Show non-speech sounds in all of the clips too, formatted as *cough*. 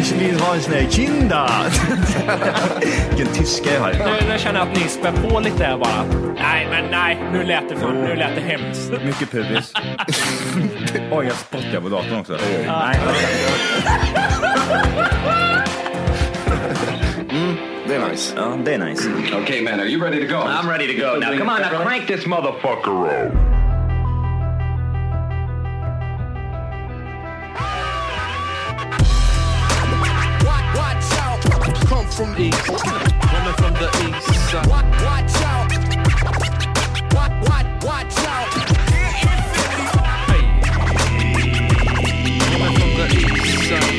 Ich vill ha en sån här kinda. *laughs* Vilken tyska jag har. Nu, nu känner jag att ni spär på lite här bara. Nej, men nej, nu lät det, för, nu lät det hemskt. Mycket pubis. *laughs* Oj, jag spottar på datorn också. Nej. Det är nice. Ja, det är nice. okay, man, are you ready to go? I'm ready to go. Now, come on, now crank this motherfucker up. The east side. Watch out, watch, watch, watch out. Hey. From the east side.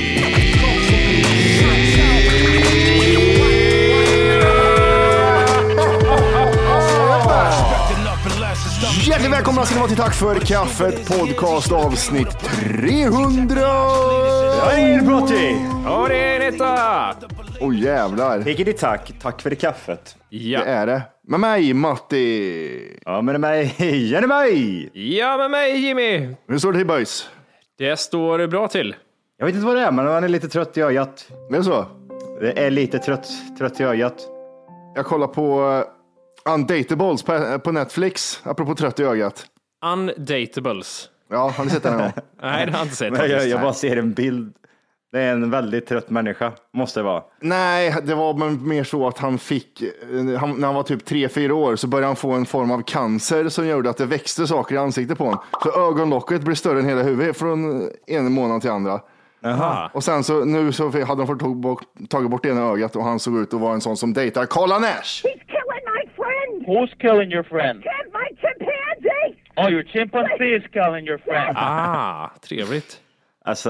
Hjärtligt välkomna ska ni vara till Tack för kaffet podcast avsnitt 300! Hej Protti! Ja, det är detta! Åh jävlar, Hickety tack, tack för det kaffet. Ja. det är det. Med mig Matti. Ja, men det är mig, *laughs* Jenny mig! ja, med mig Jimmy. Hur står det till boys? Det står bra till. Jag vet inte vad det är, men man är lite trött i ögat. Det är så? Det är lite trött, trött i ögat. Jag kollar på uh, Undatables på, på Netflix, apropå trött i ögat. Undatables. Ja, har ni sett den någon gång? *laughs* Nej, det har jag inte sett. *laughs* Men jag, jag bara ser en bild. Det är en väldigt trött människa, måste det vara. Nej, det var mer så att han fick, eh, han, när han var typ 3-4 år så började han få en form av cancer som gjorde att det växte saker i ansiktet på honom. Så ögonlocket blev större än hela huvudet från en månad till andra. Aha. Och sen så nu så hade de fått tag bort, tagit bort ena ögat och han såg ut att vara en sån som dejtar Karla Nash. He's killing my friend! Who's killing your friend? My chimpanzee! Oh, your chimpanzee is killing your friend. Ah, trevligt. Alltså,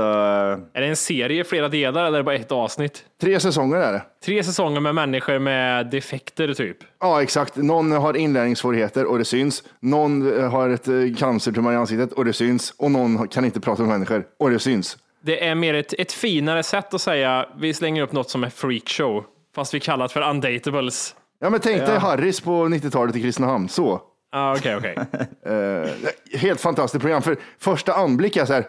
Är det en serie i flera delar eller är det bara ett avsnitt? Tre säsonger är det. Tre säsonger med människor med defekter typ. Ja, exakt. Någon har inlärningssvårigheter och det syns. Någon eh, har ett eh, cancertumör i ansiktet och det syns. Och någon kan inte prata med människor och det syns. Det är mer ett, ett finare sätt att säga vi slänger upp något som är freakshow. Fast vi kallar det för undatables. Ja, men tänk dig Harris på 90-talet i Kristinehamn. Så. Ah, Okej, okej. *laughs* Eh, helt fantastiskt program. För första anblick är så här,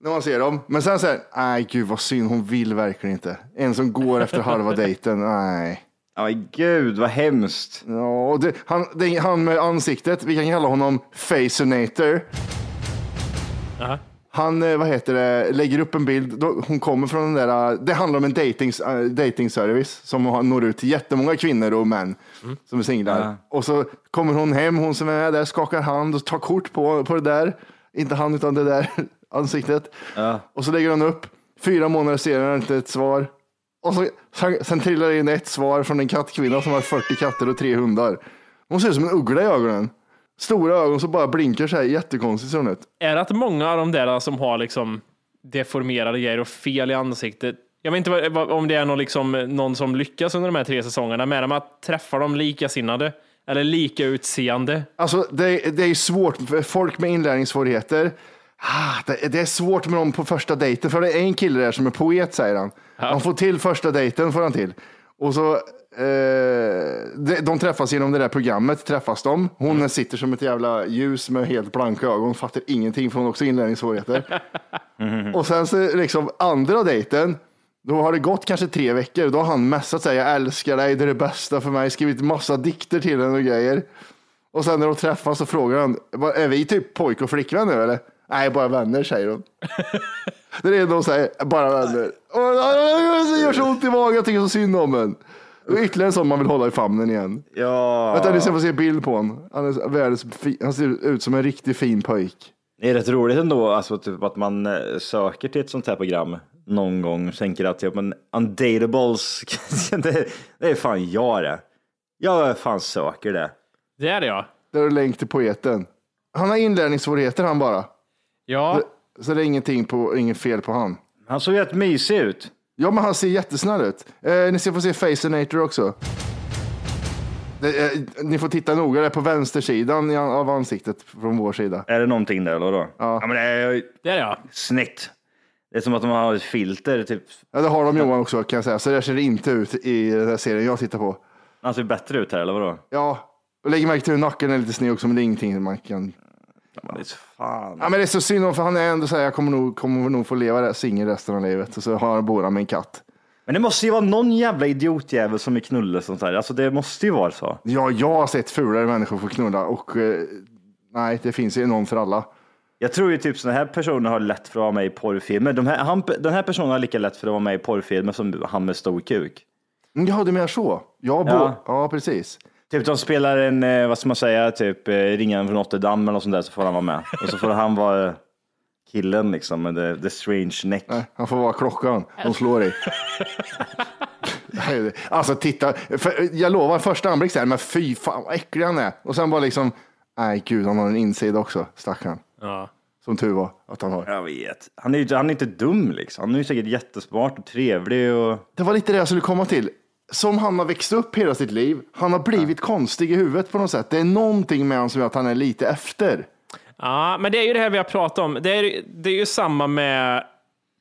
när man ser dem. Men sen så här, nej gud vad synd, hon vill verkligen inte. En som går efter halva dejten, nej. aj gud vad hemskt. Ja, och det, han, det, han med ansiktet, vi kan kalla honom Faceonator. Aha. Han, eh, vad heter det, lägger upp en bild. Hon kommer från den där, eh, det handlar om en dating, äh, dating service som har- når ut till jättemånga kvinnor och män som är singlar. Och så kommer hon hem, hon som är där, skakar hand och tar kort på, på det där. Inte han utan det där *laughs* ansiktet. Och så lägger hon upp. Fyra månader senare inte ett svar. Och så, sen, sen trillar det in ett svar från en kattkvinna som har 40 katter och tre hundar. Hon ser ut som en uggla i ögonen. Stora ögon som bara blinkar så här jättekonstigt ser hon ut. Är det att många av de där som har liksom deformerade grejer och fel i ansiktet, jag vet inte vad, om det är någon, liksom, någon som lyckas under de här tre säsongerna med dem att träffa dem likasinnade eller lika utseende. Alltså det, det är ju svårt, för folk med inlärningssvårigheter, ah, det, det är svårt med dem på första dejten, för det är en kille där som är poet säger han. Han får till första dejten får han till. Och så, eh, de, de träffas genom det där programmet, träffas de. Hon sitter som ett jävla ljus med helt blanka ögon, fattar ingenting för hon har också inlärningssvårigheter. Och sen så liksom andra dejten, då har det gått kanske tre veckor. Då har han messat sig, jag älskar dig, det är det bästa för mig, skrivit massa dikter till henne och grejer. Och sen när de träffas så frågar han, "Vad- är vi typ pojk och flickvän nu eller? Nej, bara vänner säger hon. det är det de säger, bara vänner. Och, det gör så ont i magen, jag tycker så synd om en. Och ytterligare en sån man vill hålla i famnen igen. Ja. Vänta, ni ska få se bild på honom. Han, är världens han ser ut som en riktigt fin pojk. Det är rätt roligt ändå alltså, typ, att man eh, söker till ett sånt här program någon gång och tänker att typ, men undatables, *laughs* det, det är fan jag det. Jag fan söker det. Det är det ja. Där är länk till poeten. Han har inlärningssvårigheter han bara. Ja. Så det är ingenting på, inget fel på han. Han såg rätt mysig ut. Ja, men han ser jättesnäll ut. Eh, ni ska få se Faceinator också. Det, eh, ni får titta noga, det är på vänstersidan av ansiktet från vår sida. Är det någonting där eller då? Ja. men det är Det är det ja. snyggt. Det är som att de har ett filter typ. Ja, det har de Johan också kan jag säga. Så där ser det inte ut i den här serien jag tittar på. Han ser bättre ut här eller vadå? Ja, och lägg märke till hur nacken är lite sned också, men det är ingenting man kan... Ja, men det är så fan. Ja, men det är så synd om, för han är ändå så här, jag kommer nog, kommer nog få leva där singel resten av livet. Och så har bor han med en katt. Men det måste ju vara någon jävla idiotjävel som är knulle sånt här. Alltså det måste ju vara så. Ja, jag har sett fulare människor få knulla och eh, nej, det finns ju någon för alla. Jag tror ju typ sådana här personer har lätt för att vara med i porrfilmer. De här, han, den här personen har lika lätt för att vara med i porrfilmer som han med stor kuk. Mm, Ja, du menar så? Ja, Ja. ja. precis. Typ de spelar en, eh, vad ska man säga, typ eh, Ringen från Notre Dame eller något sånt där så får han vara med. Och så får han vara eh, killen liksom med the, the strange neck. Nej, han får vara klockan. De slår i. Alltså titta, för, jag lovar första anblick så här, men fy fan vad äcklig han är. Och sen bara liksom, nej gud han har en insida också, stackarn. ja. Som tur var att han har. Jag vet. Han är ju han är inte dum liksom. Han är ju säkert jättesmart och trevlig och... Det var lite det jag skulle komma till. Som han har växt upp hela sitt liv, han har blivit konstig i huvudet på något sätt. Det är någonting med honom som gör att han är lite efter. Ja, men det är ju det här vi har pratat om. Det är, det är ju samma med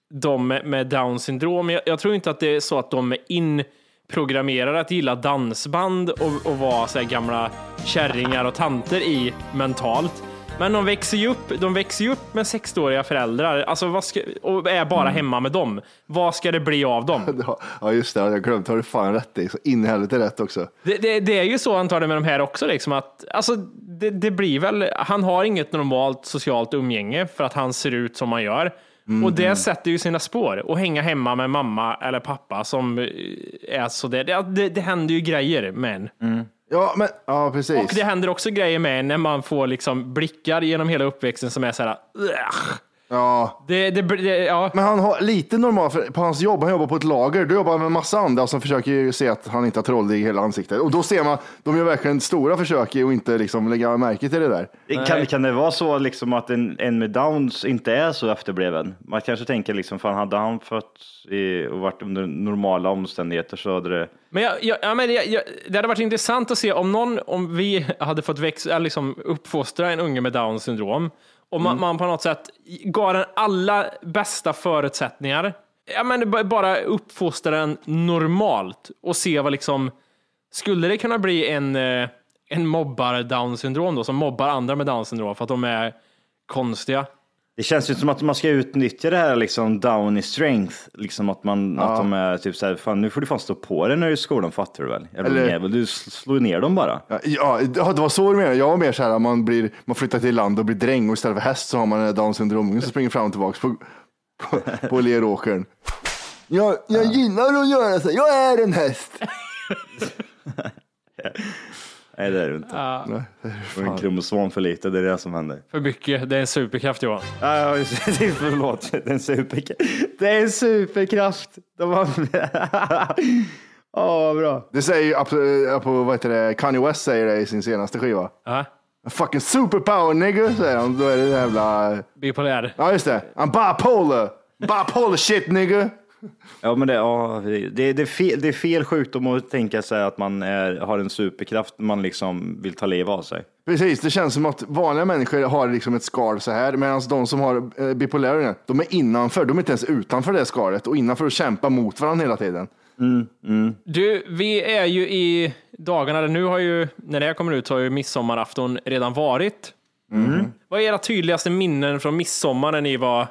de med, down syndrom. Jag, jag tror inte att det är så att de är inprogrammerade att gilla dansband och, och vara så här gamla kärringar och tanter i mentalt. Men de växer ju upp, de växer upp med 60-åriga föräldrar alltså ska, och är bara hemma med dem. Vad ska det bli av dem? *laughs* Ja just det, jag glömde, har du fan rätt i. Så in i helvete rätt också. Det, det, det är ju så antagligen med de här också, liksom att alltså, det, det blir väl, han har inget normalt socialt umgänge för att han ser ut som han gör. Och det sätter ju sina spår. Och hänga hemma med mamma eller pappa som eh, är så där. Det, det, händer ju grejer med en. Ja, men ja, precis. Och det händer också grejer med när man får liksom blickar genom hela uppväxten som är så här. Ja. Det, det, det, ja. Men han har lite normalt, för på hans jobb, han jobbar på ett lager, du jobbar med massa andra som försöker ju se att han inte har troll i hela ansiktet. Och då ser man, de gör verkligen stora försök i att inte liksom lägga märke till det där. Kan, kan det vara så liksom att en, en med downs inte är så efterbliven? Man kanske tänker liksom, fan hade han fötts och varit under normala omständigheter så hade det... Men, jag, jag, ja, men jag, jag, det hade varit intressant att se om någon, om vi hade fått växa, liksom uppfostra en unge med down syndrom, och man, man på något sätt gav den alla bästa förutsättningar, ja, men bara uppfostra den normalt och se vad liksom, skulle det kunna bli en, eh, en mobbar down syndrom då, som mobbar andra med down syndrom för att de är konstiga? Det känns ju som att man ska utnyttja det här liksom down i strength. Liksom att, man, att de är typ så här, fan nu får du fan stå på dig när du är i skolan, fattar du väl? Eller- jävel, du sl- slår ner dem bara. Ja, Ja, det var så du menade. Jag var mer så här, man, blir, man flyttar till land och blir dräng och istället för häst så har man en down syndrom som springer fram och tillbaka på, på, på leråkern. Jag, jag gillar att göra så, jag är en häst. *laughs* Nej det är det inte. Nej, Du har en kromosom för lite, det är det som händer. För mycket, det är en superkraft Johan. Ja, ja, förlåt. Det är en superkraft. Det är en superkraft. De har... *laughs* Åh, vad bra. Det säger ju, apropå, vad heter det, Kanye West säger det i sin senaste skiva. Ja. Fucking superpower nigga, säger han. Då är det jävla... Bipolär. Ja, just det. I'm bipolar. Bipolar shit nigga. *laughs* Ja, men det, ja, det, det, är fel, det är fel sjukdom att tänka sig att man är, har en superkraft man liksom vill ta livet av sig. Precis, det känns som att vanliga människor har liksom ett skal så här, medan de som har eh, bipolär, de är innanför, de är inte ens utanför det skalet och innanför och kämpar mot varandra hela tiden. Du, vi är ju i dagarna, nu har ju, när det här kommer ut så har ju midsommarafton redan varit. Vad är era tydligaste minnen från midsommar när ni var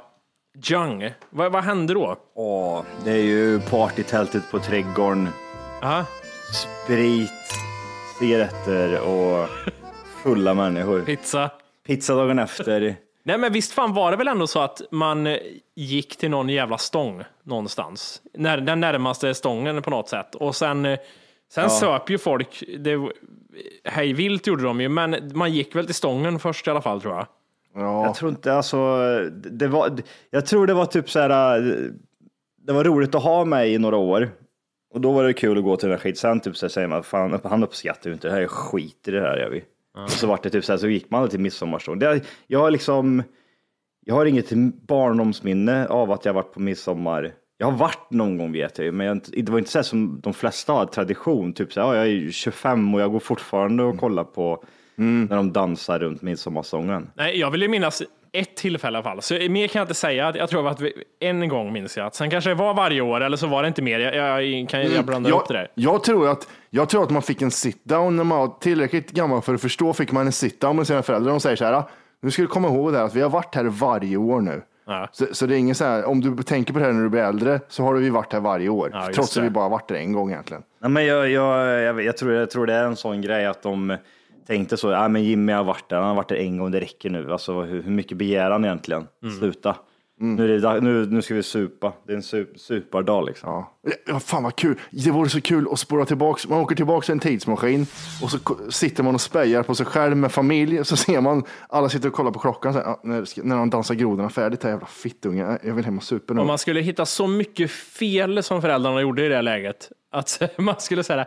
young? Vad, vad hände då? Åh, det är ju partytältet på trädgården, Aha. sprit, cigaretter och fulla människor. Pizza. Pizza dagen efter. Nej men visst fan var det väl ändå så att man eh, gick till någon jävla stång någonstans. När, den närmaste stången på något sätt. Och sen, eh, sen Ja. söp ju folk, det, hej vilt gjorde de ju, men man gick väl till stången först i alla fall tror jag. Jag tror inte alltså, det var, jag tror det var typ så här, det var roligt att ha mig i några år. Och då var det kul att gå till den här skit. Sen typ så här säger man, fan han uppskattar ju inte det här, är skit i det här gör vi. Och så var det typ så här, så gick man till midsommarstång. Det, jag har liksom, jag har inget barndomsminne av att jag varit på midsommar. Jag har varit någon gång vet jag ju, men jag, det var inte så som de flesta har, tradition. Typ så här, ja, jag är 25 och jag går fortfarande och kollar på när de dansar runt midsommarstången. Nej, jag vill ju minnas ett tillfälle i alla fall. Så mer kan jag inte säga. Jag tror att vi, en gång minns jag. Sen kanske det var varje år eller så var det inte mer. Jag, jag, kan, jag blandar jag, upp det där. Jag tror, att, jag tror att man fick en sit-down när man var tillräckligt gammal för att förstå, fick man en sit-down med sina föräldrar. De säger så här, nu ska du komma ihåg det här, att vi har varit här varje år nu. Ja. Så, så det är ingen så här, om du tänker på det här när du blir äldre, så har vi varit här varje år. Ja, trots det. att vi bara varit där en gång egentligen. Nej, men jag, jag, jag, jag, tror, jag tror det är en sån grej att de tänkte så, ja men Jimmy har varit där, han har varit där en gång, det räcker nu. Alltså hur, hur mycket begär han egentligen? Sluta. Nu, är det, nu, nu ska vi supa, det är en sup, superdag liksom. Ja. Ja, fan vad kul. Det vore så kul att spåra tillbaks. Man åker tillbaks i en tidsmaskin och så sitter man och spejar på sig själv med familj. Så ser man alla sitter och kollar på klockan. Så här, när, de dansar grodorna färdigt, här jävla fittunge. Jag vill hem och supa nu. Om man skulle hitta så mycket fel som föräldrarna gjorde i det här läget. Att *laughs* man skulle säga,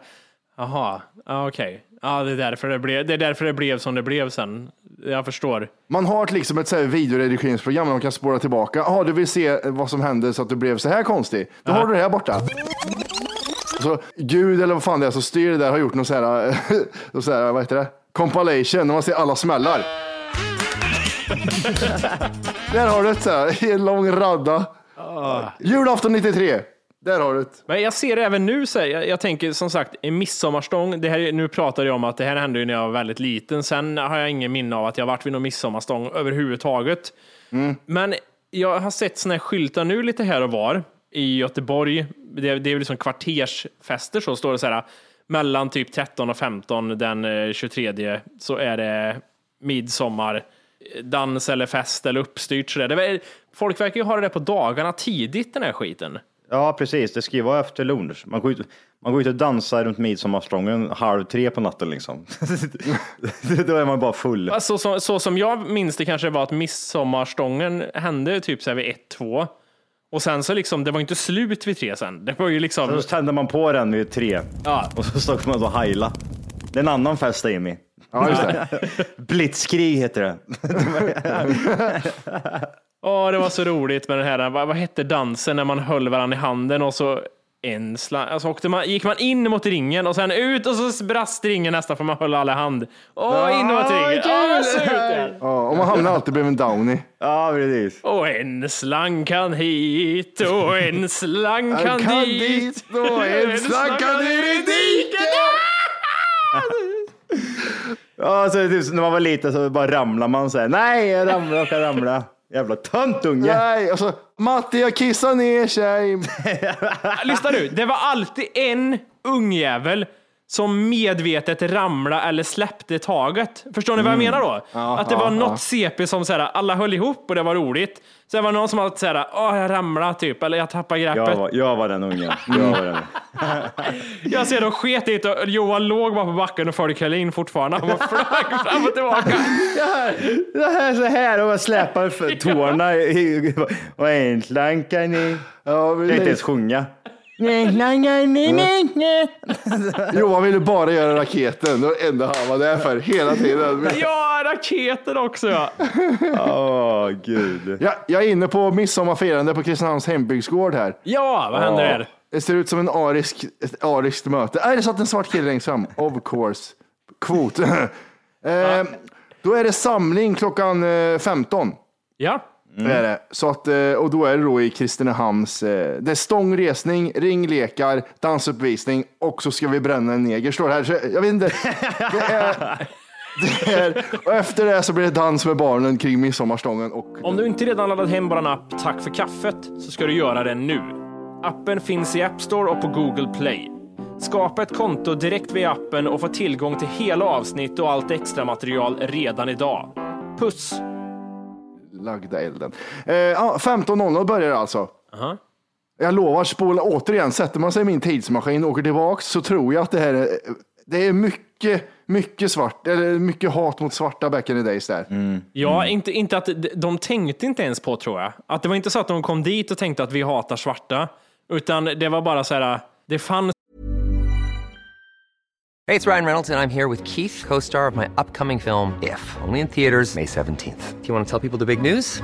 jaha, ja, okej. Ja, det är, därför det, blev, det är därför det blev som det blev sen. Jag förstår. Man har ett, liksom ett så här videoredigeringsprogram där man kan spåra tillbaka. Jaha, du vill se vad som hände så att du blev så här konstig. Då har du det här borta. Så Gud eller vad fan det är som styr det där har gjort någon så här, *laughs* så här vad heter det? Compilation, när man ser alla smällar. *laughs* där har du ett så här, en lång radda. Julafton 93. Där har du ett. Men jag ser det även nu, så här, jag, jag tänker som sagt, en midsommarstång. Det här, är- nu pratar jag om att det här hände ju när jag var väldigt liten. Sen har jag ingen minne av att jag varit vid någon midsommarstång överhuvudtaget. Men jag har sett såna här skyltar nu lite här och var i Göteborg. Det, det är väl liksom kvartersfester så står det så här. Mellan typ 13 och 15 den eh, 23 så är det midsommar eh, dans eller fest eller uppstyrt. Så där. Det, är- folk verkar ju ha det där på dagarna tidigt den här skiten. Ja, precis. Det ska ju vara efter lunch. Man går ut, man går ut och dansar runt midsommarstången halv tre på natten liksom. *laughs* Då är man bara full. Ja, Så, så, så som jag minns det kanske var att midsommarstången hände typ så här vid ett, två. Och sen så liksom, det var inte slut vid tre sen. Det var ju liksom, Så tände man på den vid tre ja, och så stod man och heila. Det är en annan fest Amy. Ja, just det. *laughs* Blitzkrig heter det. *laughs* åh, det var så roligt med den här, vad, vad hette dansen när man höll varandra i handen och så en slang, alltså åkte man, gick man in mot ringen och sen ut och så brast ringen nästan för man höll alla i hand. Åh, in mot ringen. Åh, så ut igen. Ja, och man hamnar alltid bredvid en Downy. Ja, precis. Och en slang kan hit och en slang kan, dit. och en *laughs* slang kan ner i diket. Ja, så typ, när man var liten så bara ramlar man så här. Nej, jag ramlar, jag kan ramla. Jävla tönt unge. Nej, alltså Matti jag kissar ner sig. *laughs* Lyssna nu, det var alltid en ungjävel som medvetet ramla eller släppte taget. Förstår ni vad jag menar då? att det var något CP som så här, alla höll ihop och det var roligt. Sen var det någon som alltid såhär, åh jag ramlade typ, eller jag tappade greppet. Jag Jag, var, jag var den ungen. Jag var den. Ser de sket i och Johan låg bara på backen och folk höll in fortfarande. Han var flög fram och tillbaka. Det här så här och jag släpar för tårna i, och en slanka ni. Ja, Jag kan inte ens sjunga. Johan ville bara göra raketen. Det var det enda han var där för hela tiden. Ja, raketen också ja. Åh, gud. Ja, jag är inne på midsommarfirande på Kristinehamns hembygdsgård här. Ja, vad händer där? Det ser ut som en arisk, ett ariskt möte. Nej, det satt en svart kille längst fram. Of course. Kvot. *laughs* eh, då är det samling klockan eh, 15. Ja. Det är det. Så att, eh, och då är det då i Kristinehamns, eh, det är stångresning, ringlekar, dansuppvisning och så ska vi bränna en neger står det här. Så jag vet inte. Det är, det är, och efter det så blir det dans med barnen kring midsommarstången. Och, Om du inte redan laddat hem vår app Tack för kaffet så ska du göra det nu. Appen finns i App Store och på Google Play. Skapa ett konto direkt via appen och få tillgång till hela avsnitt och allt extra material redan idag. Puss! lagda elden. Eh, ja, 15.00 börjar det alltså. Aha. Jag lovar, spola återigen, sätter man sig i min tidsmaskin och åker tillbaks så tror jag att det här är, det är mycket, mycket svart, eller mycket hat mot svarta back in the days där. Ja, inte, inte att de- de tänkte inte ens på tror jag. Att det var inte så att de kom dit och tänkte att vi hatar svarta, utan det var bara så här. Det fanns Hej, det är Ryan Reynolds, och jag är här med Keith, co star of my upcoming film, If, only in theaters, May 17th. Do you want to tell people the big news?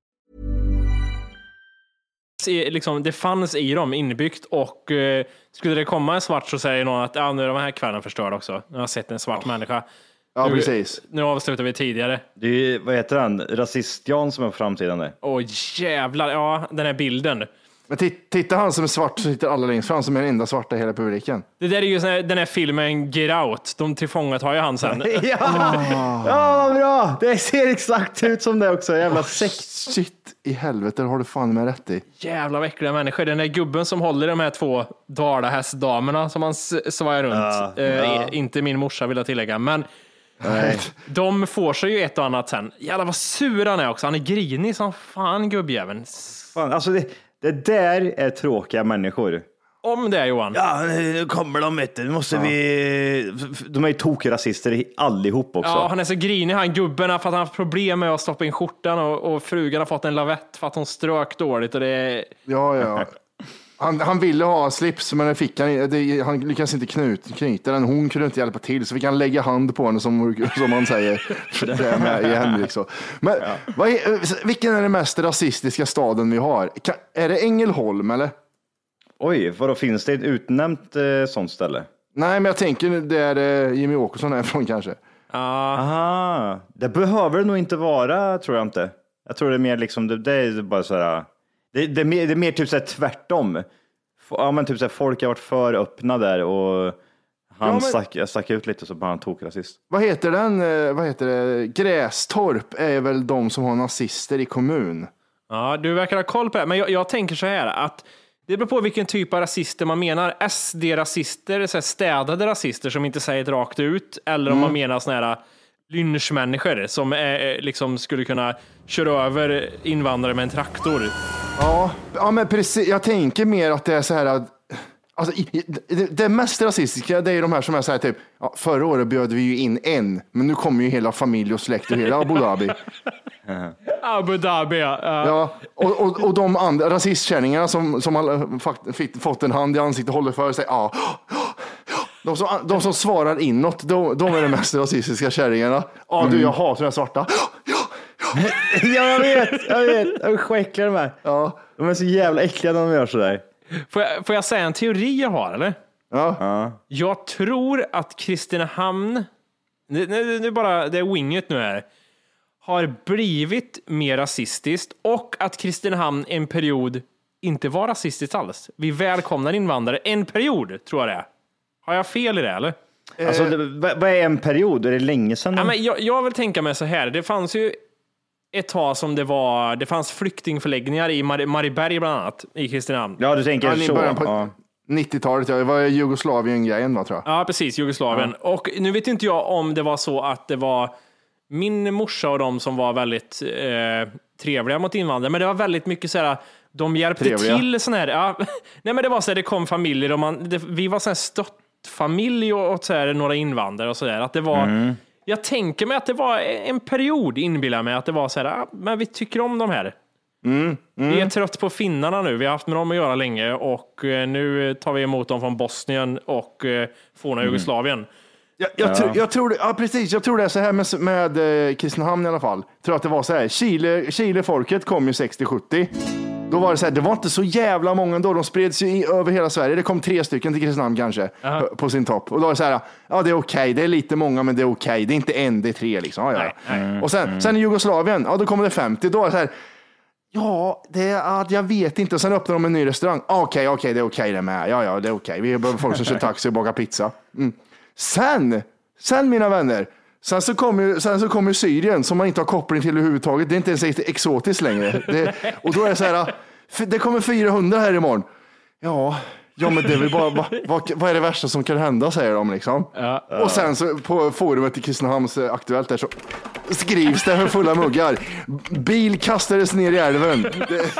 Liksom, det fanns i dem inbyggt och eh, skulle det komma en svart så säger någon att ah, nu är de här kvällen förstörd också. Nu har jag sett en svart människa. Ja, nu, precis. Nu avslutar vi tidigare. Det är, ju- vad heter han? Rasist-Jan som är framtidande. Åh jävlar, ja den här bilden. Men ti- titta han som är svart så sitter alla längst fram som är den enda svarta i hela publiken. Det där är ju här, den här filmen Get Out. De tillfångatar ju han sen. *laughs* ja, ja, vad bra! Det ser exakt ut som det också. Jävla sekt. Shit i helvete, det har du fan med rätt i. Jävla vad äckliga människor. Den där gubben som håller de här två dalahästdamerna som han svajar runt. Ja, Eh, ja. Inte min morsa vill jag tillägga, men Nej. de får sig ju ett och annat sen. Jävlar vad sur han är också. Han är grinig som fan gubbjäveln. Fan, alltså det, det där är tråkiga människor. Om det är Johan. Ja, nu kommer de vet du. Nu måste vi... De är ju tokrasister allihop också. Ja, han är så grinig han gubben för att han har haft problem med att stoppa in skjortan och, och frugan har fått en lavett för att hon strök dåligt och det är... Ja, ja. *laughs* Han, han ville ha slips, men det fick han inte. Det- Han lyckades inte knut, knyta den. Hon kunde inte hjälpa till, så fick han lägga hand på henne som, som man säger. *laughs* Det är med liksom. Men vad är, vilken är den mest rasistiska staden vi har? Kan, är det Ängelholm eller? Oj, vadå finns det ett utnämnt eh, sånt ställe? Nej, men jag tänker där eh, Jimmy Åkesson är ifrån kanske. Aha, det behöver det nog inte vara, tror jag inte. Jag tror det är mer liksom, det, det är bara så här, det, det, är, mer, det är mer typ så här tvärtom. Ja, men typ så här, folk har varit för öppna där och han Ja, men- stack, stack ut lite så bara han tog rasist. Vad heter den? eh, Vad heter det? Grästorp är väl de som har nazister i kommun. Ja, du verkar ha koll på det. Men jag, jag tänker så här att det beror på vilken typ av rasister man menar. SD-rasister, så här städade rasister som inte säger det rakt ut. Eller om Mm. man menar såna här lynchmänniskor som är, liksom skulle kunna köra över invandrare med en traktor. Ja, ja men precis. Jag tänker mer att det är så här att Alltså, det, det mest rasistiska det är de här som är så här typ, ja, förra året bjöd vi ju in en, men nu kommer ju hela familj och släkt ur hela Abu Dhabi. *laughs* Abu Dhabi, ja. Ja, och, och, och de andra rasistkärringarna som, som har fått en hand i ansiktet och håller för sig, ja, de som, de som svarar inåt, de, de är de mest rasistiska kärringarna. Ja, du, jag hatar den svarta. *laughs* ja, jag vet, jag vet. Usch vad äckliga de är. Ja. De är så jävla äckliga när de gör sådär. Får jag, får jag säga en teori jag har, eller? Ja. Jag tror att Kristinehamn, nu, nu, nu bara, det är winget nu här, har blivit mer rasistiskt och att Kristinehamn en period inte var rasistiskt alls. Vi välkomnar invandrare en period, tror jag det är. Har jag fel i det eller? Alltså, det, vad är en period? Är det länge sedan? Ja, men jag, jag vill tänka mig så här, det fanns ju ett tag som det var, det fanns flyktingförläggningar i Mar Marieberg bland annat, i Kristinehamn. Ja, du tänker Ja, så. på Ja. 90-talet, ja. Det var Jugoslavien-grejen va, tror jag. Ja, precis, Jugoslavien. Och nu vet inte jag om det var så att det var min morsa och de som var väldigt eh, trevliga mot invandrare, men det var väldigt mycket så här, de hjälpte Trevliga. till sån här, ja, *laughs* nej men det var så här, det kom familjer och man, det, vi var så här stöttfamilj och, och så här, några invandrare och så där, att det var Mm. Jag tänker mig att det var en period, inbillar mig, att det var så här, ah, men vi tycker om de här. Mm, Vi är trött på finnarna nu. Vi har haft med dem att göra länge och eh, nu tar vi emot dem från Bosnien och eh, forna Jugoslavien. Jag, jag, tror- jag tror ja precis, jag tror det är så här med, med eh, Kristinehamn i alla fall. Jag tror att det var så här, Chile, Chile-folket kom ju 60-70. Då var det så här, det var inte så jävla många då, de spreds ju i, över hela Sverige. Det kom tre stycken till Kristinehamn kanske, på sin topp. Och då var det så här, ja det är okej, det är lite många men det är okej. Det är inte en, det är tre liksom. Ja, ja. ja. Och sen, sen i Jugoslavien, ja då kommer det 50, då var det så här, Ja, det är, ja, jag vet inte. Och sen öppnar de en ny restaurang. Okej, okej, det är okej det med. Ja, ja, det är okej. Vi behöver folk som kör *laughs* taxi och bakar pizza. Mm. Sen, sen mina vänner, sen så kommer ju- sen så kommer Syrien som man inte har koppling till överhuvudtaget. Det är inte ens exotiskt längre. Det, och då är det så här, f- det kommer 400 här imorgon. Ja, ja men det är väl bara, vad, vad, vad är det värsta som kan hända säger de liksom. Och sen så på forumet i Kristinehamns eh, Aktuellt där så skrivs det för fulla muggar. Bil kastades ner i älven. Det,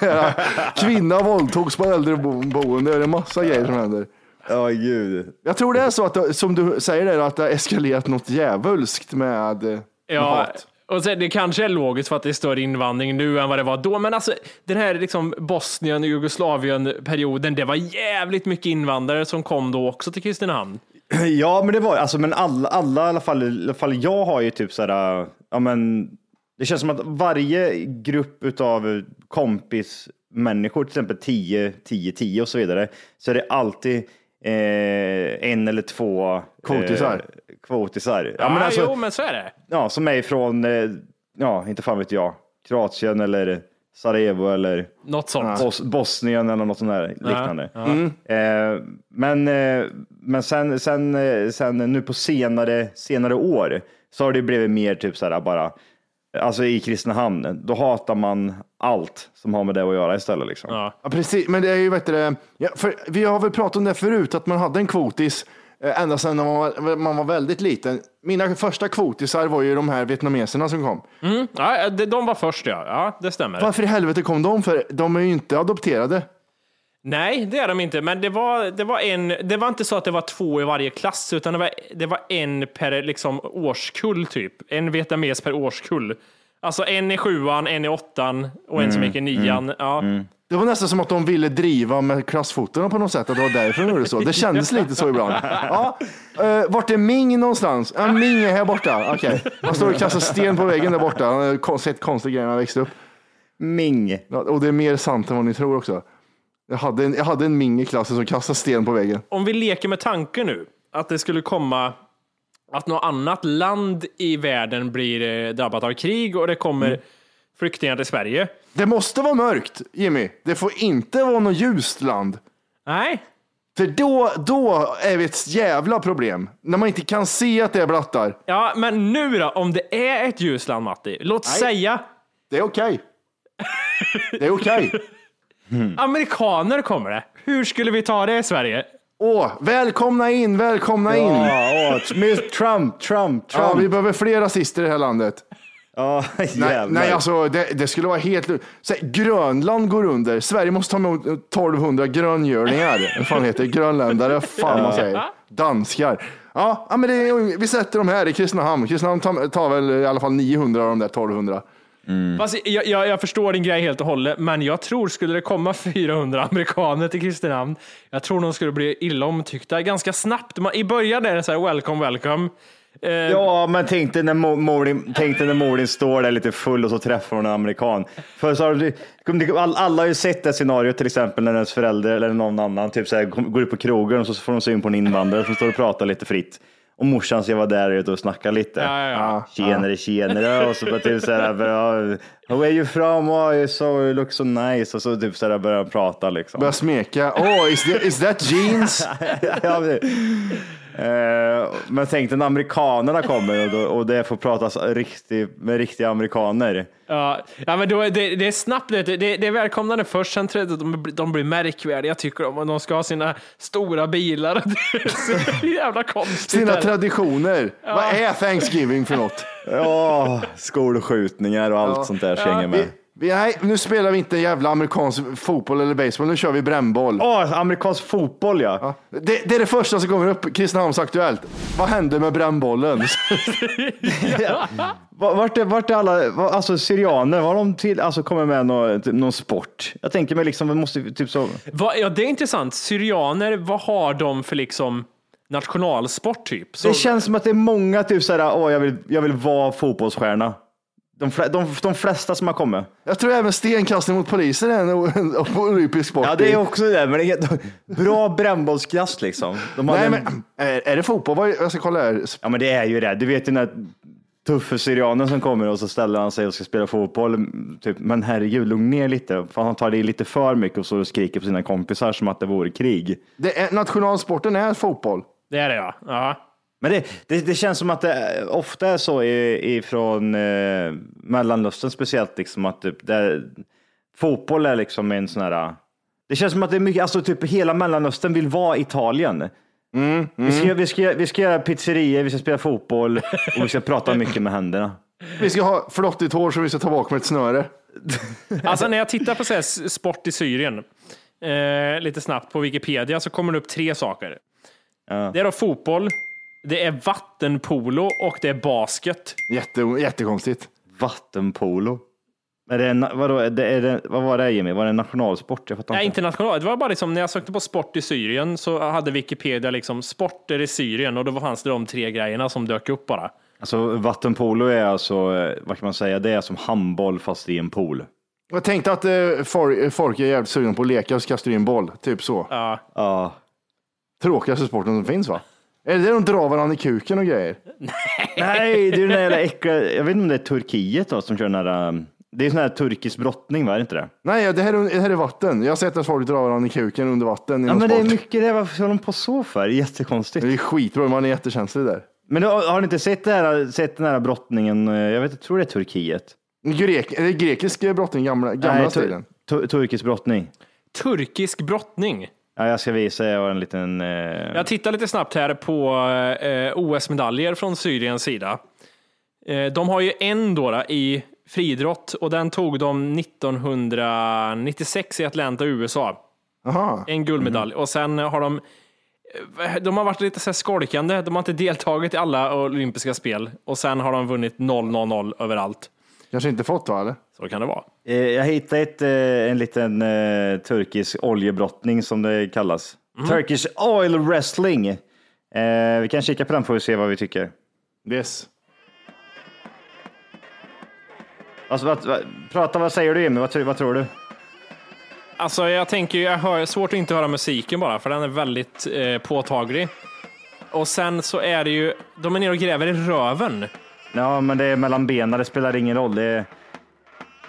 det här, kvinna våldtogs på äldreboende. Det är en massa grejer som händer. Ja, gud. Jag tror det är så att, som du säger, där, att det har eskalerat något djävulskt med, eh, med Ja, hat. och sen, det kanske är logiskt för att det är större invandring nu än vad det var då, men alltså den här liksom Bosnien och Jugoslavien-perioden, det var jävligt mycket invandrare som kom då också till Kristinehamn. *clears throat* Ja, men det var alltså, men alla, alla i alla fall, i alla fall jag har ju typ sådär, ja men det känns som att varje grupp utav kompis människor, till exempel 10, 10, 10 och så vidare, så är det alltid eh, en eller två Kvotisar. Eh, kvotisar. Ja, men alltså- jo, men så är det. Ja, som är från, eh, ja, inte fan vet jag, Kroatien eller Sarajevo eller Något sånt. Bos Bosnien eller något sånt där liknande. Ja. Mm. Eh, men eh, men sen, sen, eh, sen nu på senare, senare år så har det blivit mer typ så här bara, alltså i Kristinehamn, då hatar man allt som har med det att göra istället. Liksom. Ja. Ja, precis, men det är ju, vet du, ja, för vi har väl pratat om det förut, att man hade en kvotis eh, ända sedan man var, man var väldigt liten. Mina första kvotisar var ju de här vietnameserna som kom. Mm. Ja, de, de var först ja, ja det stämmer. Varför i helvete kom de? För de är ju inte adopterade. Nej, det är de inte, men det var, det var en, det var inte så att det var två i varje klass, utan det var, det var en per liksom, årskull typ. En vietnames per årskull. Alltså en i sjuan, en i åttan och en som Mm, gick i nian. Ja. Det var nästan som att de ville driva med klassfotorna på något sätt, att det var därför de gjorde så. Det kändes *laughs* lite så ibland. Ja, eh, vart är Ming någonstans? Ja, Ming är här borta. Okej. Han står och kastar sten på väggen där borta. Han har sett konstiga grejer när han växte upp. Ming. Ja, och det är mer sant än vad ni tror också. Jag hade en, jag hade en Ming i klassen som kastade sten på väggen. Om vi leker med tanken nu, att det skulle komma att något annat land i världen blir eh, drabbat av krig och det kommer Mm. flyktingar till Sverige. Det måste vara mörkt, Jimmy. Det får inte vara något ljust land. Nej. För då, då är vi ett jävla problem. När man inte kan se att det är blattar. Ja, men nu då, om det är ett ljusland, Matti. Låt Nej. säga Det är okej. Det är okej. *laughs* amerikaner kommer det. Hur skulle vi ta det i Sverige? Åh, välkomna in, välkomna in. Ja, åh, Miss Trump, Trump, Trump. Ja, vi behöver fler rasister i det här landet. Ja, Nej, nej alltså det, det skulle vara helt... Så, här, Grönland går under. Sverige måste ta emot 1200 gröngölingar. Vad fan heter det? Grönländare? Fan man säger. Danskar. Ja, men det, vi sätter dem här i Kristinehamn. Kristinehamn tar, tar väl i alla fall 900 av de där 1200. Fast jag, jag, jag förstår din grej helt och hållet, men jag tror skulle det komma *laughs* 400 amerikaner till Kristinehamn, jag tror de skulle bli illa omtyckta ganska snabbt. Man, I början är det så här welcome, welcome. Eh, Ja, men tänk dig när Mo- Morin, tänk dig när Morin står där lite full och så träffar hon en amerikan. För så har alla har ju sett det scenariot till exempel när ens förälder eller någon annan typ så här, går ut på krogen och så får de syn på en invandrare som står och pratar lite fritt. Och morsan ska vara där ute och snacka lite. Ja, ja, ja. Tjenare, tjenare. Och så bara typ så här, bara, where are you from? Oh, you so, you look so nice. Och så typ så här prata liksom. Börja smeka. Oh, is, that, is that jeans? *laughs* ja, men, eh, men tänk när amerikanerna kommer och, då, och det får pratas riktigt, med riktiga amerikaner. Ja, ja men då, är det, det är snabbt, det, det, är välkomnande först, sen tror jag att de, de blir märkvärdiga tycker de, och de ska ha sina stora bilar. *laughs* Det är så jävla konstigt. Sina här. traditioner. Vad är Thanksgiving för något? Ja, skolskjutningar och allt sånt där slänger med. Vi, vi, nej, nu spelar vi inte jävla amerikansk fotboll eller baseball, nu kör vi brännboll. Åh, amerikansk fotboll ja. Ja, Det, det är det första som kommer upp, Kristinehamns Aktuellt. Vad hände med brännbollen? *laughs* Va- Vart är, vart är alla, va- alltså syrianer, har de till, alltså kommer med någon, typ, någon sport? Jag tänker mig liksom, vi måste typ så. Vad- ja, det är intressant. Syrianer, vad har de för liksom nationalsport typ? Så, Det känns som att det är många typ såhär, åh jag vill, jag vill vara fotbollsstjärna. De, de, de flesta som har kommit. Jag tror även stenkastning mot poliser är en, en, en olympisk sport. Ja det är också det, men det är bra brännbollskast liksom. De hade Nej, en- men, är, är det fotboll? Vad Jag ska kolla här. Ja men det är ju det. Du vet ju den där tuffe syrianen som kommer och så ställer han sig och ska spela fotboll. Typ, men herregud, lugn ner lite. För han tar det lite för mycket och så och skriker på sina kompisar som att det vore krig. Det är, nationalsporten är fotboll. det är det ja. ja. Men det, det, det känns som att det ofta är så i- ifrån eh, Mellanöstern speciellt, liksom att typ, det, fotboll är liksom en sån här... Det känns som att det är mycket, alltså typ hela Mellanöstern vill vara Italien. Vi, ska, vi, ska, vi ska göra pizzerior, vi ska spela fotboll och vi ska prata mycket med händerna. Vi ska ha flottigt hår som vi ska ta bak med ett snöre. *laughs* Alltså när jag tittar på så här, sport i Syrien, eh, lite snabbt på Wikipedia, så kommer det upp tre saker. Det är då fotboll, det är vattenpolo och det är basket. Jätte, jättekonstigt. Vattenpolo. Är det, en- vadå, är det, är det, vad var det Jimmy? Var det en nationalsport? Jag fattar Nej, inte. internationellt. Det var bara liksom, när jag sökte på sport i Syrien så hade Wikipedia liksom sporter i Syrien och då fanns det de tre grejerna som dök upp bara. Alltså vattenpolo är alltså, eh, vad kan man säga, det är som handboll fast i en pool. Jag tänkte att eh, folk, folk är jävligt sugna på att leka och så kastar du in boll. Typ så. Ja. Ja. Tråkigaste sporten som finns va? Är det det de drar varandra i kuken och grejer? Nej, det är den där jävla äckliga, jag vet inte om det är Turkiet då, som kör den där, um, det är sån här turkisk brottning, va? Är det inte det? Nej, det här, är- det här är vatten. Jag har sett att folk drar varandra i kuken under vatten i Ja, någon men det är sport. mycket det, varför håller de på så för? Det är jättekonstigt. Det är skitbra, man är jättekänslig där. Men du, har ni inte sett, det här, sett den här brottningen, eh, jag vet, jag tror det är Turkiet. Grek, är det grekisk brottning, gamla, gamla Nej, stilen? tu, tu, turkisk brottning. Turkisk brottning. Ja, jag ska visa, har en liten... Eh... Jag tittar lite snabbt här på eh, OS-medaljer från Syriens sida. Eh, de har ju en då, då i friidrott och den tog de 1996 i Atlanta, USA. Aha. En guldmedalj och sen har de eh, de har varit lite så här skolkande. De har inte deltagit i alla olympiska spel och sen har de vunnit 0-0-0 överallt. Kanske inte fått va, eller? Så kan det vara. Eh, Jag hittade ett, eh, en liten eh, turkisk oljebrottning som det kallas. Turkish oil wrestling. Vi kan kika på den får vi se vad vi tycker. Yes. Alltså, vad, vad, prata, vad säger du Jimmy? Vad, vad tror du? Alltså jag tänker, jag hör, svårt att inte höra musiken bara, för den är väldigt eh, påtaglig. Och sen så är det ju, de är nere och gräver i röven. Ja, men det är mellan benen, det spelar ingen roll. Det är...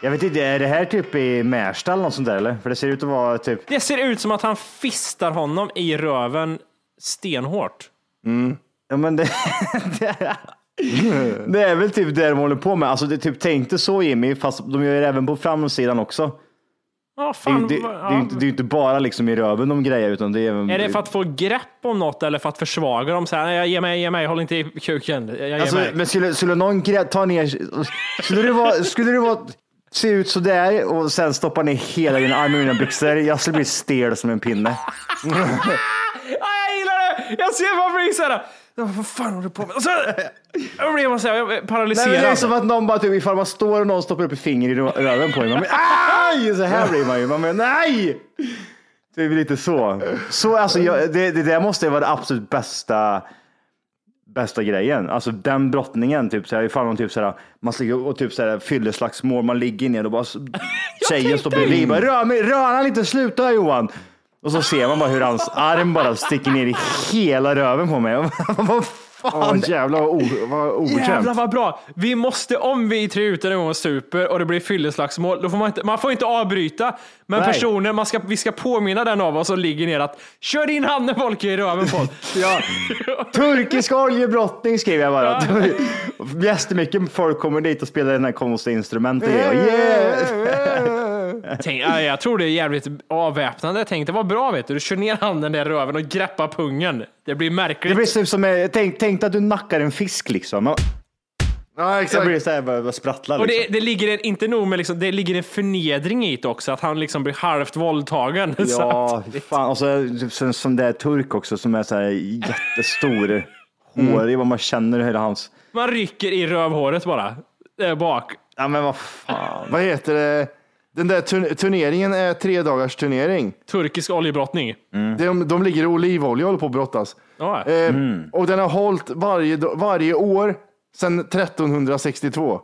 Jag vet inte, är det här typ i Märsta eller något sånt där eller? För det ser ut att vara typ... Det ser ut som att han fistar honom i röven stenhårt. Ja, men det... *laughs* det är väl typ det de håller på med. Alltså, det typ tänkte så Jimmy, fast de gör det även på framsidan också. Ja, Det fan, det, vad- det, är inte, det är inte bara liksom i röven de grejer, utan det är även... Är det för att få grepp om något eller för att försvaga dem? Så här, "Nej, ge mig, ge mig, håll inte i kuken. Jag, jag, Alltså, mig. men skulle, skulle någon ta ner, skulle det vara, skulle det vara, se ut så där och sen stoppa ner hela din arm i mina byxor, jag skulle bli stel som en pinne. *laughs* Ah, jag gillar det! Jag ser man blir såhär, vad fan håller du på med? Och så, jag blir man såhär Nej, men det paralyserad. är som att någon bara, typ, ifall man står och någon stoppar upp ett finger i rö- röven på en, man blir, aj! Så här blir man ju, man blir, nej! Det blir lite så. så alltså, jag, det, det där måste vara det absolut bästa bästa grejen. Alltså den brottningen, typ såhär, ifall man typ såhär, man ligger och typ såhär fylleslagsmål, man ligger ner och bara *laughs* tjejen står bredvid, bara rör mig, rör han lite, sluta Johan. Och så ser man bara hur hans arm bara sticker ner i hela röven på mig. *laughs* Vad Åh, jävlar vad, o, vad obekvämt. Jävlar vad bra! Vi måste, om vi tre ute en gång och super och det blir fylleslagsmål, då får man inte, man får inte avbryta. Men Nej. personen, man ska, vi ska påminna den av oss som ligger ner att kör in handen folk i röven på *laughs* Ja. Turkisk oljebrottning skriver jag bara. *laughs* Jättemycket folk kommer dit och spelar den här konstiga instrumentet. Yeah. Tänk, ja, jag tror det är jävligt avväpnande. Tänk det var bra vet du. Du kör ner handen där i röven och greppar pungen. Det blir märkligt. Det blir typ som, eh, tänk, tänk att du nackar en fisk liksom. Ja, Det exakt. blir så här, bara, sprattlar Och liksom. det, det ligger en, inte nog med liksom, det ligger en förnedring i det också, att han liksom blir halvt våldtagen. *laughs* Så Ja, att- fan. Och så som, som det är turk också som är så här jättestor, hårig, vad man känner hela hans... Man rycker i rövhåret bara. Där bak. Ja men vad fan. Vad heter det? Den där turn- turneringen är tre dagars turnering. Turkisk oljebrottning. De, de ligger i olivolja och håller på att brottas. Ja. Eh, Och den har hållit varje, varje år sedan 1362.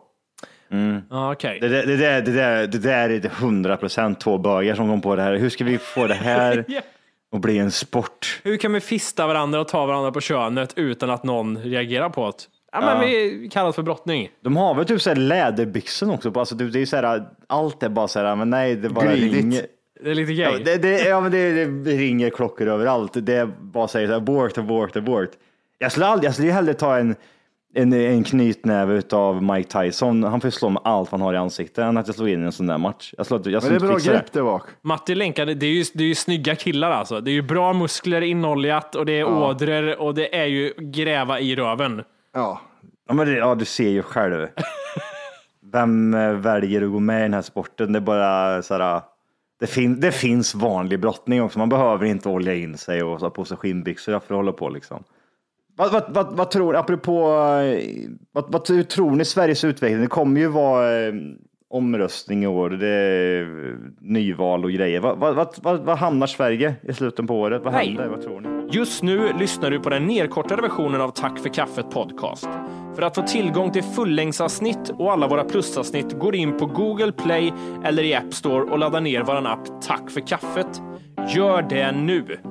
Ja, okej. Det, där- det, där, det, där, det där är 100 procent två bögar som kom på det här. Hur ska vi få det här *laughs* att bli en sport? Hur kan vi fista varandra och ta varandra på könet utan att någon reagerar på det? Ja, men Ja. vi kallas för brottning. De har väl typ så här läderbyxor också. På. Alltså, det, det är så här, allt är bara så här, men nej, det bara ringer. Det är lite Ja, gay. det, det, ja, men det, det ringer klockor överallt. Det bara säger så här, abort, abort, abort. Jag skulle aldrig, jag skulle hellre ta en, en, en knytnäve av Mike Tyson. Han får slå med allt han har i ansiktet än att jag slår in i en sån där match. Jag, slår, jag Men det är bra grepp där bak. Matti länkade, det är, ju, det är ju snygga killar alltså. Det är ju bra muskler inoljat och det är ådror och det är ju gräva i röven. Ja. Ja, men det, ja, du ser ju själv. Vem eh, väljer att gå med i den här sporten? Det är bara så här. Det, fin, det finns vanlig brottning också. Man behöver inte olja in sig och ha på sig skinnbyxor för att hålla på liksom. Vad, vad, vad, vad tror apropå, eh, vad, vad hur tror ni Sveriges utveckling? Det kommer ju vara eh, omröstning i år. Det är nyval och grejer. Vad, vad, vad, vad, hamnar Sverige i slutet på året? Vad händer? Vad tror ni? Just nu lyssnar du på den nedkortade versionen av Tack för kaffet podcast. För att få tillgång till fullängdsavsnitt och alla våra plusavsnitt går in på Google Play eller i App Store och laddar ner vår app Tack för kaffet. Gör det nu!